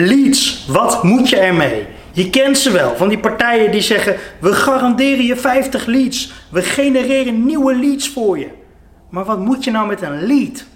Leads, wat moet je ermee? Je kent ze wel, van die partijen die zeggen: we garanderen je 50 leads, we genereren nieuwe leads voor je. Maar wat moet je nou met een lead?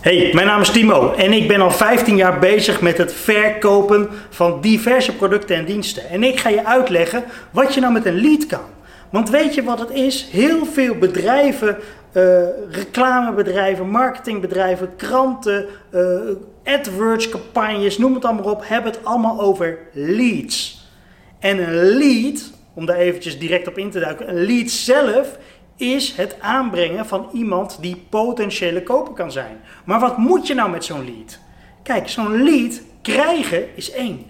Hey, mijn naam is Timo en ik ben al 15 jaar bezig met het verkopen van diverse producten en diensten. En ik ga je uitleggen wat je nou met een lead kan. Want weet je wat het is? Heel veel bedrijven, uh, reclamebedrijven, marketingbedrijven, kranten, uh, AdWords, campagnes, noem het allemaal op, hebben het allemaal over leads. En een lead, om daar eventjes direct op in te duiken, een lead zelf is het aanbrengen van iemand die potentiële koper kan zijn. Maar wat moet je nou met zo'n lead? Kijk, zo'n lead krijgen is één.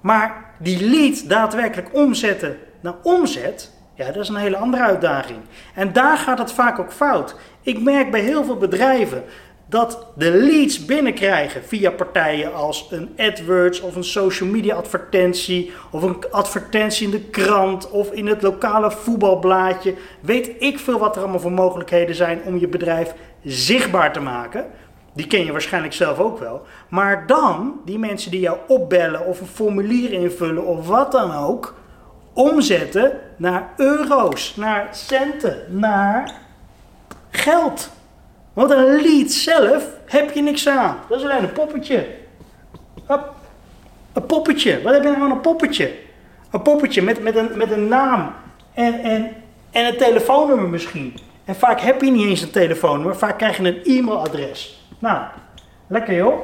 Maar die lead daadwerkelijk omzetten naar omzet, ja, dat is een hele andere uitdaging. En daar gaat het vaak ook fout. Ik merk bij heel veel bedrijven dat de leads binnenkrijgen via partijen als een AdWords of een social media advertentie of een advertentie in de krant of in het lokale voetbalblaadje. Weet ik veel wat er allemaal voor mogelijkheden zijn om je bedrijf zichtbaar te maken. Die ken je waarschijnlijk zelf ook wel. Maar dan, die mensen die jou opbellen of een formulier invullen of wat dan ook, omzetten naar euro's, naar centen, naar geld. Want een lied zelf heb je niks aan. Dat is alleen een poppetje. Een poppetje. Wat heb je nou een poppetje? Een poppetje met, met, een, met een naam en, en, en een telefoonnummer misschien. En vaak heb je niet eens een telefoonnummer, vaak krijg je een e-mailadres. Nou, lekker joh.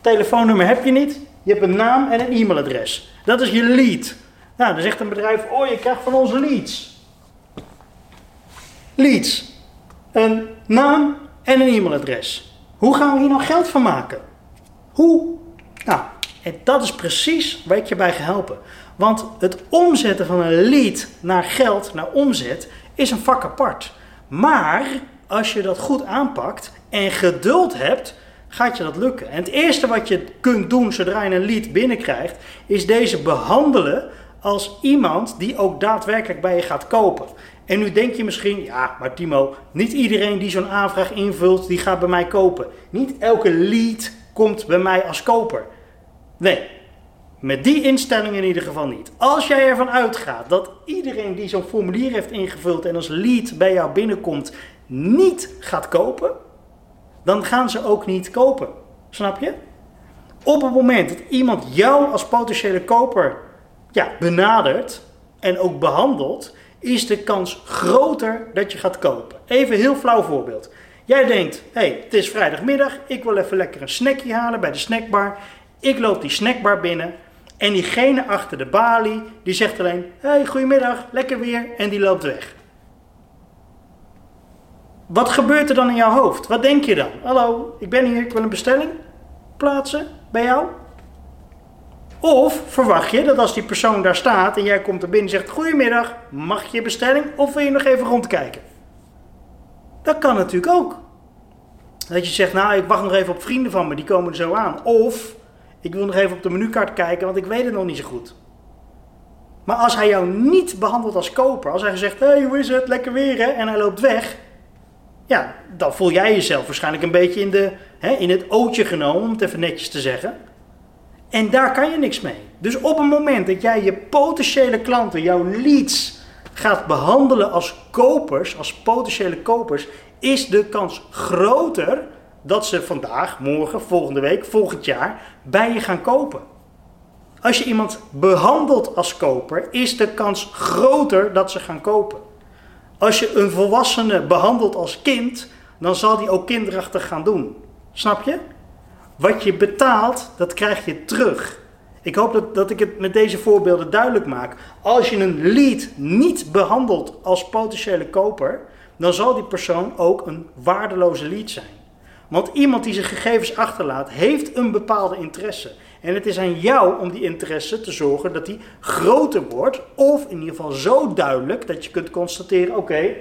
Telefoonnummer heb je niet, je hebt een naam en een e-mailadres. Dat is je lead. Nou, dan zegt een bedrijf, oh je krijgt van onze leads. Leads. Een naam en een e-mailadres. Hoe gaan we hier nou geld van maken? Hoe? Nou, en dat is precies waar ik je bij ga helpen. Want het omzetten van een lead naar geld, naar omzet, is een vak apart. Maar als je dat goed aanpakt en geduld hebt, gaat je dat lukken. En het eerste wat je kunt doen zodra je een lead binnenkrijgt, is deze behandelen als iemand die ook daadwerkelijk bij je gaat kopen. En nu denk je misschien, ja, maar Timo, niet iedereen die zo'n aanvraag invult, die gaat bij mij kopen. Niet elke lead komt bij mij als koper. Nee, met die instelling in ieder geval niet. Als jij ervan uitgaat dat iedereen die zo'n formulier heeft ingevuld en als lead bij jou binnenkomt, niet gaat kopen, dan gaan ze ook niet kopen. Snap je? Op het moment dat iemand jou als potentiële koper ja, benadert en ook behandelt, is de kans groter dat je gaat kopen. Even een heel flauw voorbeeld. Jij denkt, hé, hey, het is vrijdagmiddag, ik wil even lekker een snackje halen bij de snackbar. Ik loop die snackbar binnen en diegene achter de balie, die zegt alleen, hé, hey, goedemiddag, lekker weer, en die loopt weg. Wat gebeurt er dan in jouw hoofd? Wat denk je dan? Hallo, ik ben hier, ik wil een bestelling plaatsen bij jou. Of verwacht je dat als die persoon daar staat en jij komt er binnen en zegt: Goedemiddag, mag je je bestelling? Of wil je nog even rondkijken? Dat kan natuurlijk ook. Dat je zegt: Nou, ik wacht nog even op vrienden van me, die komen er zo aan. Of ik wil nog even op de menukaart kijken, want ik weet het nog niet zo goed. Maar als hij jou niet behandelt als koper, als hij zegt: Hé, hey, hoe is het? Lekker weer hè? En hij loopt weg. Ja, dan voel jij jezelf waarschijnlijk een beetje in, de, hè, in het ootje genomen, om het even netjes te zeggen. En daar kan je niks mee. Dus op het moment dat jij je potentiële klanten, jouw leads, gaat behandelen als kopers, als potentiële kopers, is de kans groter dat ze vandaag, morgen, volgende week, volgend jaar bij je gaan kopen. Als je iemand behandelt als koper, is de kans groter dat ze gaan kopen. Als je een volwassene behandelt als kind, dan zal die ook kinderachtig gaan doen. Snap je? Wat je betaalt, dat krijg je terug. Ik hoop dat, dat ik het met deze voorbeelden duidelijk maak. Als je een lead niet behandelt als potentiële koper, dan zal die persoon ook een waardeloze lead zijn. Want iemand die zijn gegevens achterlaat, heeft een bepaalde interesse. En het is aan jou om die interesse te zorgen dat die groter wordt. Of in ieder geval zo duidelijk dat je kunt constateren: oké,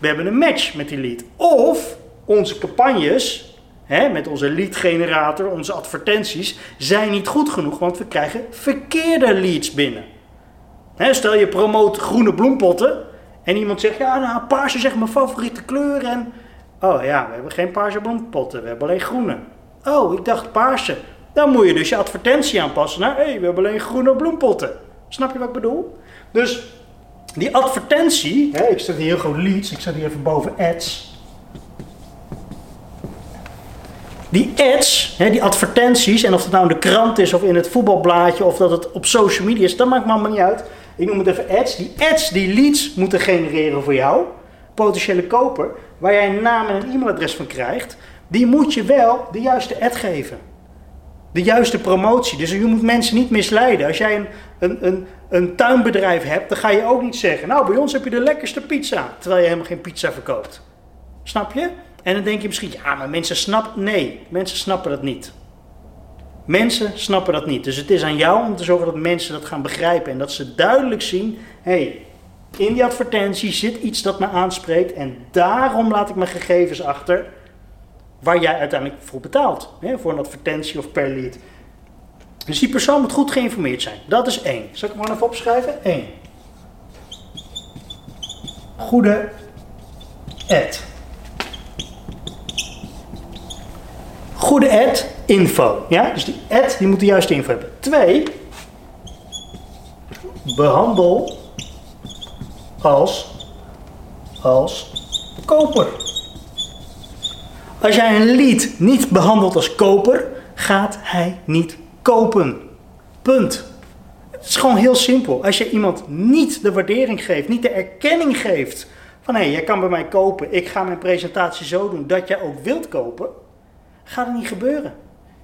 we hebben een match met die lead. Of onze campagnes hè, met onze lead generator, onze advertenties, zijn niet goed genoeg, want we krijgen verkeerde leads binnen. Hè, stel je promoot groene bloempotten En iemand zegt, ja, nou, paars is echt mijn favoriete kleur. En, oh ja, we hebben geen paarse bloempotten, we hebben alleen groene. Oh, ik dacht paarse. Dan moet je dus je advertentie aanpassen naar, hé, hey, we hebben alleen groene bloempotten. Snap je wat ik bedoel? Dus die advertentie, hè, ik zet hier heel groot leads, ik zet hier even boven ads. Die ads, hè, die advertenties, en of het nou in de krant is of in het voetbalblaadje of dat het op social media is, dat maakt me allemaal niet uit. Ik noem het even ads. Die ads, die leads moeten genereren voor jou, potentiële koper, waar jij een naam en een e-mailadres van krijgt, die moet je wel de juiste ad geven. De juiste promotie. Dus je moet mensen niet misleiden. Als jij een, een, een, een tuinbedrijf hebt, dan ga je ook niet zeggen: Nou, bij ons heb je de lekkerste pizza. Terwijl je helemaal geen pizza verkoopt. Snap je? En dan denk je misschien: Ja, maar mensen snappen. Nee, mensen snappen dat niet. Mensen snappen dat niet. Dus het is aan jou om te zorgen dat mensen dat gaan begrijpen. En dat ze duidelijk zien: hé, hey, in die advertentie zit iets dat me aanspreekt. En daarom laat ik mijn gegevens achter waar jij uiteindelijk voor betaalt. Hè, voor een advertentie of per lead. Dus die persoon moet goed geïnformeerd zijn. Dat is één. Zal ik gewoon even opschrijven? Eén. Goede ad. Goede ad, info. Ja? Dus die ad die moet de juiste info hebben. Twee. Behandel als, als koper. Als jij een lead niet behandelt als koper, gaat hij niet kopen. Punt. Het is gewoon heel simpel. Als je iemand niet de waardering geeft, niet de erkenning geeft van hé, hey, jij kan bij mij kopen, ik ga mijn presentatie zo doen dat jij ook wilt kopen, gaat het niet gebeuren.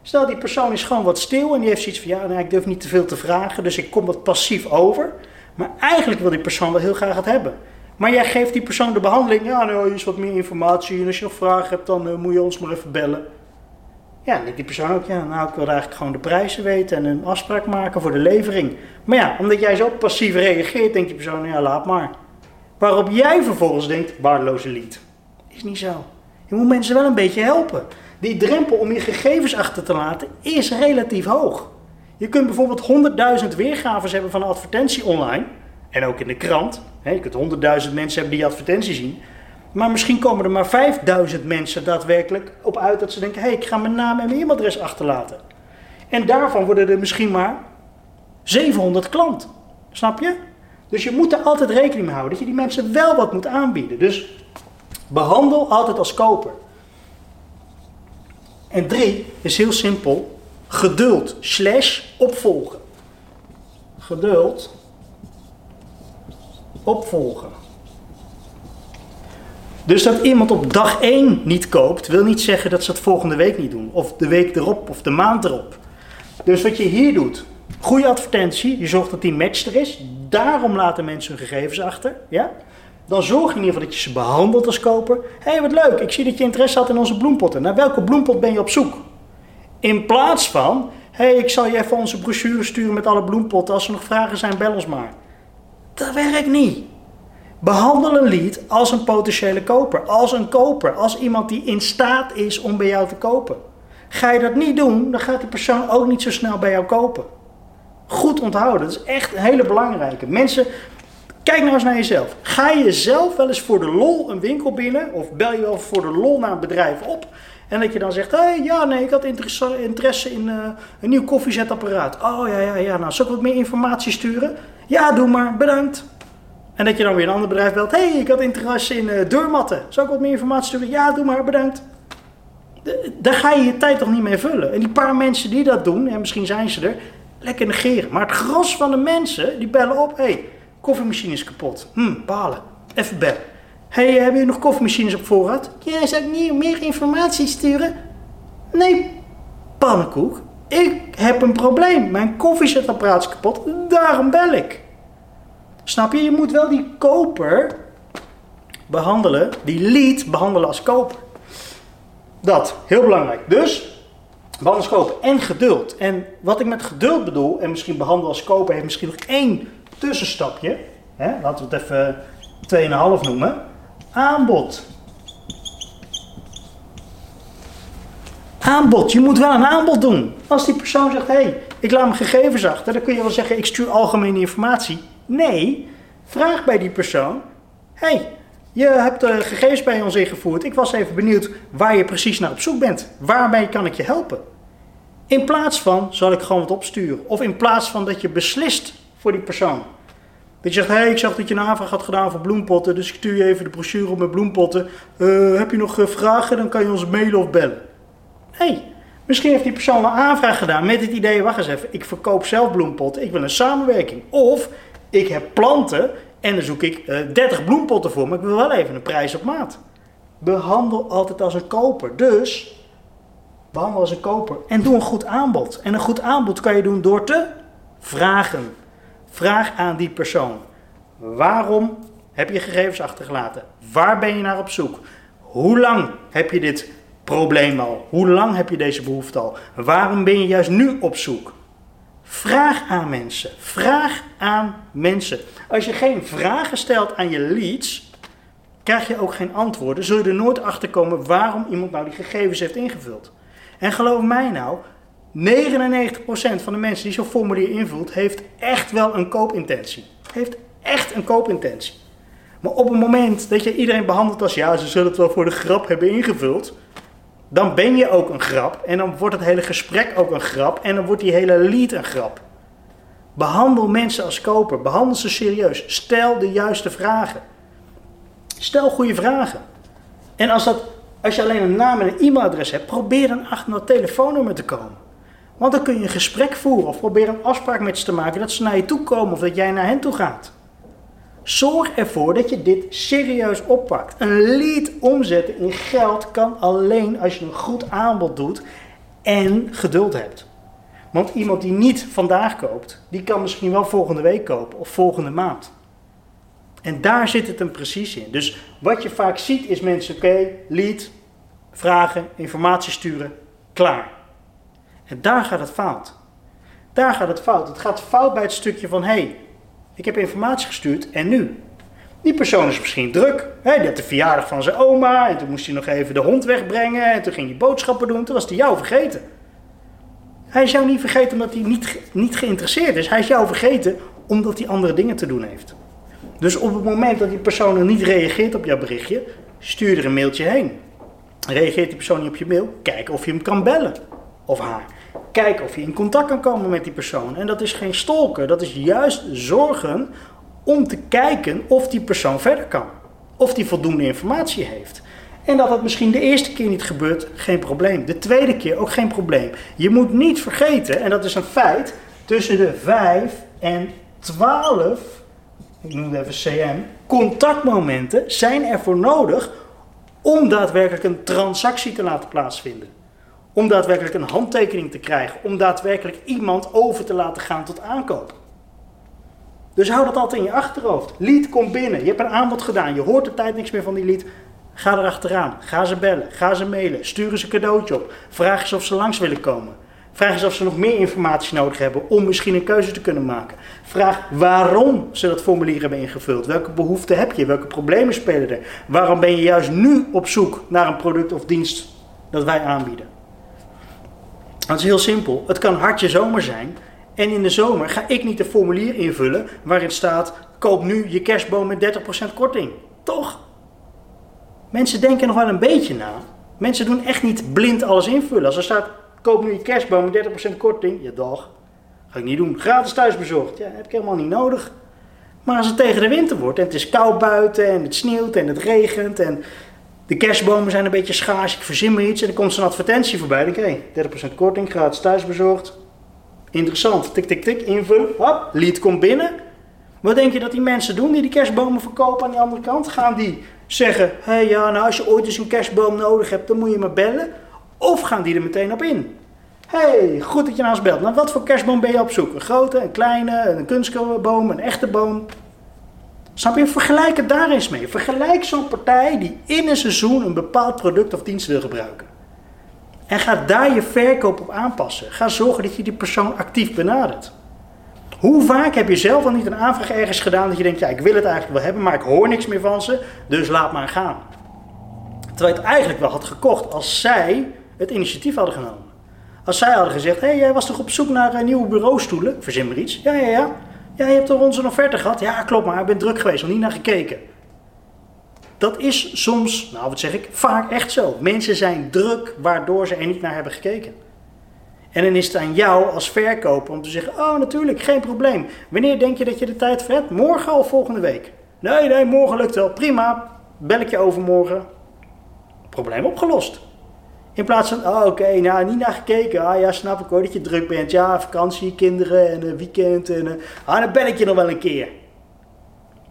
Stel die persoon is gewoon wat stil en die heeft zoiets van ja, nou, ik durf niet te veel te vragen, dus ik kom wat passief over. Maar eigenlijk wil die persoon wel heel graag het hebben. Maar jij geeft die persoon de behandeling. Ja, nou, hier is wat meer informatie. En als je nog vragen hebt, dan uh, moet je ons maar even bellen. Ja, dan denkt die persoon ook, ja, nou, ik wil eigenlijk gewoon de prijzen weten en een afspraak maken voor de levering. Maar ja, omdat jij zo passief reageert, denkt die persoon, ja, laat maar. Waarop jij vervolgens denkt, waardeloze lied. Is niet zo. Je moet mensen wel een beetje helpen. Die drempel om je gegevens achter te laten is relatief hoog. Je kunt bijvoorbeeld 100.000 weergaves hebben van een advertentie online. En ook in de krant. je kunt 100.000 mensen hebben die advertentie zien. Maar misschien komen er maar 5000 mensen daadwerkelijk op uit dat ze denken: hé, hey, ik ga mijn naam en mijn e-mailadres achterlaten. En daarvan worden er misschien maar 700 klant. Snap je? Dus je moet er altijd rekening mee houden dat je die mensen wel wat moet aanbieden. Dus behandel altijd als koper. En drie is heel simpel: geduld slash opvolgen. Geduld opvolgen. Dus dat iemand op dag 1 niet koopt, wil niet zeggen dat ze het volgende week niet doen. Of de week erop, of de maand erop. Dus wat je hier doet, goede advertentie, je zorgt dat die match er is. Daarom laten mensen hun gegevens achter. Ja? Dan zorg je in ieder geval dat je ze behandelt als koper. Hé, hey, wat leuk, ik zie dat je interesse had in onze bloempotten. Naar welke bloempot ben je op zoek? In plaats van, hé, hey, ik zal je even onze brochure sturen met alle bloempotten. Als er nog vragen zijn, bel ons maar. Dat werkt niet. Behandel een lead als een potentiële koper, als een koper, als iemand die in staat is om bij jou te kopen. Ga je dat niet doen, dan gaat die persoon ook niet zo snel bij jou kopen. Goed onthouden, dat is echt een hele belangrijke. Mensen, kijk nou eens naar jezelf. Ga je zelf wel eens voor de lol een winkel binnen, of bel je wel voor de lol naar een bedrijf op, en dat je dan zegt, hey, ja, nee, ik had interesse in uh, een nieuw koffiezetapparaat. Oh, ja, ja, ja, nou, zal ik wat meer informatie sturen? Ja, doe maar, bedankt. En dat je dan weer een ander bedrijf belt. Hey, ik had interesse in uh, deurmatten. Zou ik wat meer informatie sturen? Ja, doe maar, bedankt. daar ga je je tijd toch niet mee vullen. En die paar mensen die dat doen, en misschien zijn ze er, lekker negeren. Maar het gros van de mensen, die bellen op. Hey, koffiemachine is kapot. Hm, balen. Even bellen. Hey, hebben jullie nog koffiemachines op voorraad? Ja, zou niet meer informatie sturen? Nee, pannenkoek. Ik heb een probleem. Mijn koffiezetapparaat is kapot. Daarom bel ik. Snap je? Je moet wel die koper behandelen, die lead behandelen als koper. Dat, heel belangrijk. Dus, behandel als koper en geduld. En wat ik met geduld bedoel, en misschien behandelen als koper, heeft misschien nog één tussenstapje. Hè? Laten we het even 2,5 noemen. Aanbod. Aanbod. Je moet wel een aanbod doen. Als die persoon zegt, hé, hey, ik laat mijn gegevens achter, dan kun je wel zeggen, ik stuur algemene informatie. Nee, vraag bij die persoon, hey, je hebt de gegevens bij ons ingevoerd. Ik was even benieuwd waar je precies naar op zoek bent. Waarmee kan ik je helpen? In plaats van zal ik gewoon wat opsturen. Of in plaats van dat je beslist voor die persoon. Dat je zegt, hé, hey, ik zag dat je een aanvraag had gedaan voor bloempotten, dus ik stuur je even de brochure op met bloempotten. Uh, heb je nog uh, vragen, dan kan je ons mailen of bellen. Nee, misschien heeft die persoon een aanvraag gedaan met het idee, wacht eens even, ik verkoop zelf bloempotten, ik wil een samenwerking. Of ik heb planten en dan zoek ik uh, 30 bloempotten voor, maar ik wil wel even een prijs op maat. Behandel altijd als een koper. Dus behandel als een koper en doe een goed aanbod. En een goed aanbod kan je doen door te vragen. Vraag aan die persoon: waarom heb je gegevens achtergelaten? Waar ben je naar op zoek? Hoe lang heb je dit probleem al? Hoe lang heb je deze behoefte al? Waarom ben je juist nu op zoek? Vraag aan mensen. Vraag aan mensen. Als je geen vragen stelt aan je leads, krijg je ook geen antwoorden. Zul je er nooit achter komen waarom iemand nou die gegevens heeft ingevuld. En geloof mij nou, 99% van de mensen die zo'n formulier invult, heeft echt wel een koopintentie. Heeft echt een koopintentie. Maar op het moment dat je iedereen behandelt als ja, ze zullen het wel voor de grap hebben ingevuld, dan ben je ook een grap. En dan wordt het hele gesprek ook een grap. En dan wordt die hele lead een grap. Behandel mensen als koper. Behandel ze serieus. Stel de juiste vragen. Stel goede vragen. En als, dat, als je alleen een naam en een e-mailadres hebt, probeer dan achter dat telefoonnummer te komen. Want dan kun je een gesprek voeren of probeer een afspraak met ze te maken dat ze naar je toe komen of dat jij naar hen toe gaat. Zorg ervoor dat je dit serieus oppakt. Een lead omzetten in geld kan alleen als je een goed aanbod doet en geduld hebt. Want iemand die niet vandaag koopt, die kan misschien wel volgende week kopen of volgende maand. En daar zit het hem precies in. Dus wat je vaak ziet is mensen, oké, lead, vragen, informatie sturen, klaar. En daar gaat het fout. Daar gaat het fout. Het gaat fout bij het stukje van, hé, hey, ik heb informatie gestuurd en nu? Die persoon is misschien druk. Hè? Die de verjaardag van zijn oma en toen moest hij nog even de hond wegbrengen en toen ging hij boodschappen doen. Toen was hij jou vergeten. Hij is jou niet vergeten omdat hij niet, niet geïnteresseerd is. Hij is jou vergeten omdat hij andere dingen te doen heeft. Dus op het moment dat die persoon niet reageert op jouw berichtje, stuur er een mailtje heen. Reageert die persoon niet op je mail, kijk of je hem kan bellen. Of haar. Kijk of je in contact kan komen met die persoon. En dat is geen stalken, dat is juist zorgen om te kijken of die persoon verder kan. Of die voldoende informatie heeft. En dat dat misschien de eerste keer niet gebeurt, geen probleem. De tweede keer ook geen probleem. Je moet niet vergeten, en dat is een feit, tussen de 5 en 12, ik noem het even CM, contactmomenten zijn ervoor nodig om daadwerkelijk een transactie te laten plaatsvinden. Om daadwerkelijk een handtekening te krijgen. Om daadwerkelijk iemand over te laten gaan tot aankoop. Dus hou dat altijd in je achterhoofd. Lead komt binnen. Je hebt een aanbod gedaan. Je hoort de tijd niks meer van die lead. Ga erachteraan. Ga ze bellen. Ga ze mailen. Stuur ze een cadeautje op. Vraag ze of ze langs willen komen. Vraag ze of ze nog meer informatie nodig hebben om misschien een keuze te kunnen maken. Vraag waarom ze dat formulier hebben ingevuld. Welke behoeften heb je? Welke problemen spelen er? Waarom ben je juist nu op zoek naar een product of dienst dat wij aanbieden? Dat is heel simpel. Het kan hartje zomer zijn. En in de zomer ga ik niet een formulier invullen waarin staat: koop nu je kerstboom met 30% korting. Toch? Mensen denken nog wel een beetje na. Mensen doen echt niet blind alles invullen. Als er staat: koop nu je kerstboom met 30% korting. Ja, dag. Ga ik niet doen. Gratis thuisbezorgd. Ja, heb ik helemaal niet nodig. Maar als het tegen de winter wordt en het is koud buiten en het sneeuwt en het regent en de kerstbomen zijn een beetje schaars, ik verzin me iets en er komt zo'n advertentie voorbij. Dan denk ik, 30% korting, gratis thuisbezorgd. Interessant, tik, tik, tik, invul, hop, lead komt binnen. Wat denk je dat die mensen doen die die kerstbomen verkopen aan die andere kant? Gaan die zeggen, hey, ja, nou als je ooit eens een kerstboom nodig hebt, dan moet je maar bellen. Of gaan die er meteen op in? hey, goed dat je naar ons belt. Nou, wat voor kerstboom ben je op zoek? Een grote, een kleine, een kunstboom, een echte boom? Snap je? Vergelijk het daar eens mee. Vergelijk zo'n partij die in een seizoen een bepaald product of dienst wil gebruiken. En ga daar je verkoop op aanpassen. Ga zorgen dat je die persoon actief benadert. Hoe vaak heb je zelf al niet een aanvraag ergens gedaan dat je denkt, ja, ik wil het eigenlijk wel hebben, maar ik hoor niks meer van ze, dus laat maar gaan. Terwijl je het eigenlijk wel had gekocht als zij het initiatief hadden genomen. Als zij hadden gezegd, hé, hey, jij was toch op zoek naar een nieuwe bureaustoelen? Verzin maar iets. Ja, ja, ja. Ja, je hebt toch onze offerte gehad? Ja, klopt, maar ik ben druk geweest, nog niet naar gekeken. dat is soms, nou wat zeg ik, vaak echt zo. Mensen zijn druk waardoor ze er niet naar hebben gekeken. En dan is het aan jou als verkoper om te zeggen: Oh, natuurlijk, geen probleem. Wanneer denk je dat je de tijd hebt? Morgen of volgende week? Nee, nee, morgen lukt wel. Prima. Bel ik je overmorgen. Probleem opgelost. In plaats van, oh oké, nou niet naar gekeken. Ah ja, snap ik hoor dat je druk bent. Ja, vakantie, kinderen en een weekend. En, uh, ah, dan bel ik je nog wel een keer.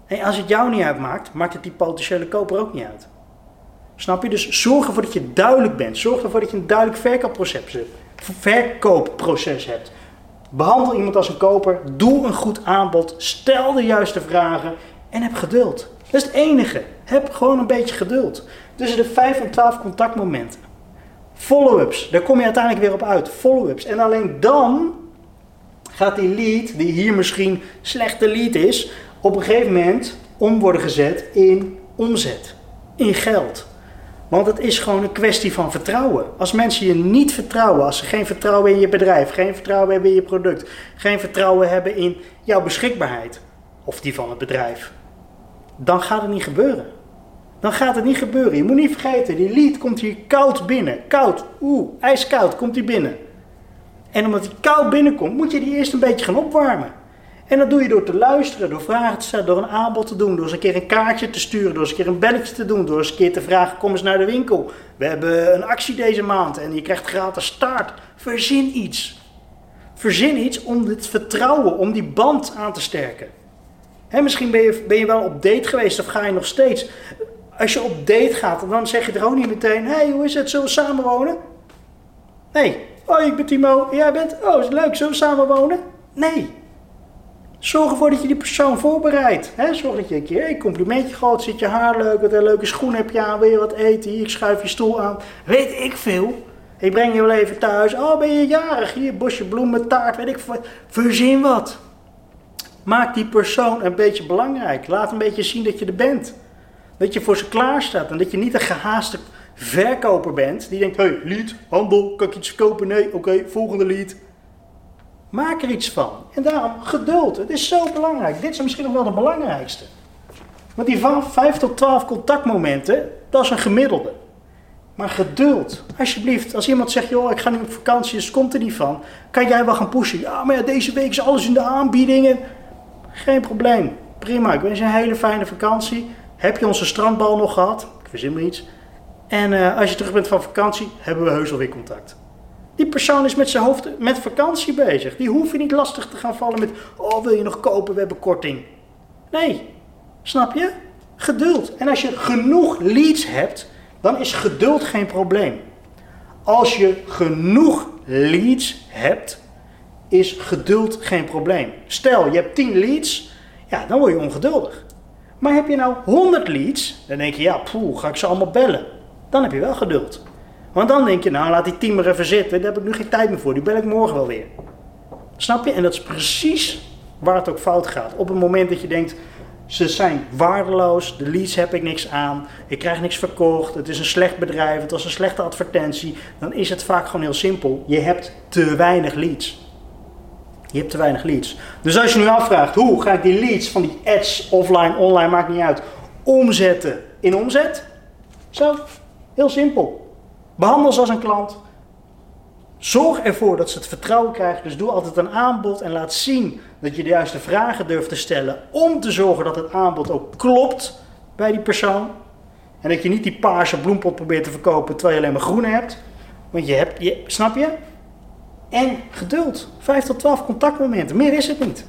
En als het jou niet uitmaakt, maakt het die potentiële koper ook niet uit. Snap je? Dus zorg ervoor dat je duidelijk bent. Zorg ervoor dat je een duidelijk verkoopproces hebt. Verkoopproces hebt. Behandel iemand als een koper. Doe een goed aanbod. Stel de juiste vragen. En heb geduld. Dat is het enige. Heb gewoon een beetje geduld. Tussen de 5 en 12 contactmomenten. Follow-ups, daar kom je uiteindelijk weer op uit. Follow-ups. En alleen dan gaat die lead, die hier misschien slechte lead is, op een gegeven moment om worden gezet in omzet, in geld. Want het is gewoon een kwestie van vertrouwen. Als mensen je niet vertrouwen, als ze geen vertrouwen in je bedrijf, geen vertrouwen hebben in je product, geen vertrouwen hebben in jouw beschikbaarheid of die van het bedrijf, dan gaat het niet gebeuren dan gaat het niet gebeuren. Je moet niet vergeten, die lead komt hier koud binnen. Koud, oeh, ijskoud komt hij binnen. En omdat hij koud binnenkomt, moet je die eerst een beetje gaan opwarmen. En dat doe je door te luisteren, door vragen te stellen, door een aanbod te doen, door eens een keer een kaartje te sturen, door eens een keer een belletje te doen, door eens een keer te vragen: kom eens naar de winkel. We hebben een actie deze maand en je krijgt gratis start. Verzin iets. Verzin iets om het vertrouwen, om die band aan te sterken. He, misschien ben je, ben je wel op date geweest of ga je nog steeds als je op date gaat, dan zeg je er ook niet meteen: hey, hoe is het? Zullen we samenwonen? Nee. Oh, ik ben Timo. Jij bent? Oh, is leuk? Zullen we samenwonen? Nee. Zorg ervoor dat je die persoon voorbereidt. Zorg dat je een keer een complimentje gooit. Zit je haar leuk? Wat een leuke schoen heb je aan? Wil je wat eten? Hier, ik schuif je stoel aan. Weet ik veel. Ik breng je wel even thuis. Oh, ben je jarig? Hier, bosje bloemen, taart, weet ik veel. Verzin wat. Maak die persoon een beetje belangrijk. Laat een beetje zien dat je er bent. Dat je voor ze klaar staat en dat je niet een gehaaste verkoper bent die denkt: hey, lead, handel, kan ik iets verkopen? Nee, oké, volgende lead. Maak er iets van. En daarom geduld. Het is zo belangrijk. Dit is misschien nog wel de belangrijkste. Want die van 5 tot 12 contactmomenten, dat is een gemiddelde. Maar geduld, alsjeblieft. Als iemand zegt, joh, ik ga nu op vakantie, dus komt er niet van. Kan jij wel gaan pushen? Ja, maar ja, deze week is alles in de aanbiedingen. Geen probleem. Prima, ik wens je een hele fijne vakantie. Heb je onze strandbal nog gehad? Ik verzin me iets. En uh, als je terug bent van vakantie, hebben we heus alweer contact. Die persoon is met zijn hoofd met vakantie bezig. Die hoef je niet lastig te gaan vallen met: Oh, wil je nog kopen? We hebben korting. Nee, snap je? Geduld. En als je genoeg leads hebt, dan is geduld geen probleem. Als je genoeg leads hebt, is geduld geen probleem. Stel, je hebt 10 leads, ja, dan word je ongeduldig. Maar heb je nou 100 leads, dan denk je, ja, poeh, ga ik ze allemaal bellen. Dan heb je wel geduld. Want dan denk je, nou laat die team even zitten, daar heb ik nu geen tijd meer voor, die bel ik morgen wel weer. Snap je? En dat is precies waar het ook fout gaat. Op het moment dat je denkt, ze zijn waardeloos, de leads heb ik niks aan, ik krijg niks verkocht, het is een slecht bedrijf, het was een slechte advertentie, dan is het vaak gewoon heel simpel. Je hebt te weinig leads. Je hebt te weinig leads. Dus als je nu afvraagt, hoe ga ik die leads van die ads, offline, online, maakt niet uit, omzetten in omzet? Zo, heel simpel. Behandel ze als een klant. Zorg ervoor dat ze het vertrouwen krijgen. Dus doe altijd een aanbod en laat zien dat je de juiste vragen durft te stellen. Om te zorgen dat het aanbod ook klopt bij die persoon. En dat je niet die paarse bloempot probeert te verkopen terwijl je alleen maar groene hebt. Want je hebt, je, snap je? En geduld. 5 tot 12 contactmomenten, meer is het niet.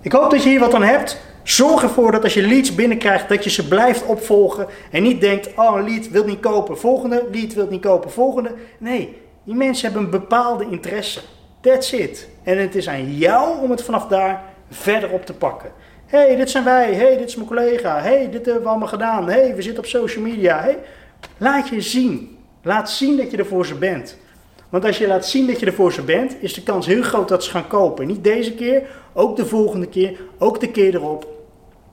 Ik hoop dat je hier wat aan hebt. Zorg ervoor dat als je leads binnenkrijgt, dat je ze blijft opvolgen. En niet denkt, oh een lead wil niet kopen, volgende, lead wil niet kopen, volgende. Nee, die mensen hebben een bepaalde interesse. That's it. En het is aan jou om het vanaf daar verder op te pakken. hey, dit zijn wij. hey, dit is mijn collega. hey, dit hebben we allemaal gedaan. hey, we zitten op social media. hey, laat je zien. Laat zien dat je er voor ze bent. Want als je laat zien dat je er voor ze bent, is de kans heel groot dat ze gaan kopen. Niet deze keer, ook de volgende keer, ook de keer erop.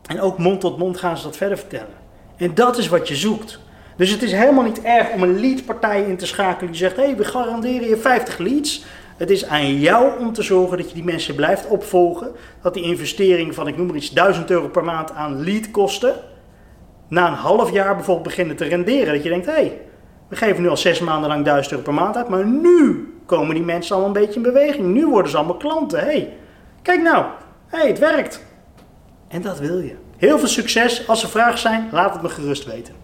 En ook mond tot mond gaan ze dat verder vertellen. En dat is wat je zoekt. Dus het is helemaal niet erg om een leadpartij in te schakelen die zegt: hé, hey, we garanderen je 50 leads. Het is aan jou om te zorgen dat je die mensen blijft opvolgen. Dat die investering van, ik noem maar iets, 1000 euro per maand aan leadkosten na een half jaar bijvoorbeeld beginnen te renderen. Dat je denkt, hé, hey, we geven nu al zes maanden lang 1000 euro per maand uit, maar nu komen die mensen allemaal een beetje in beweging. Nu worden ze allemaal klanten. Hé, hey, kijk nou, hey, het werkt. En dat wil je. Heel veel succes. Als er vragen zijn, laat het me gerust weten.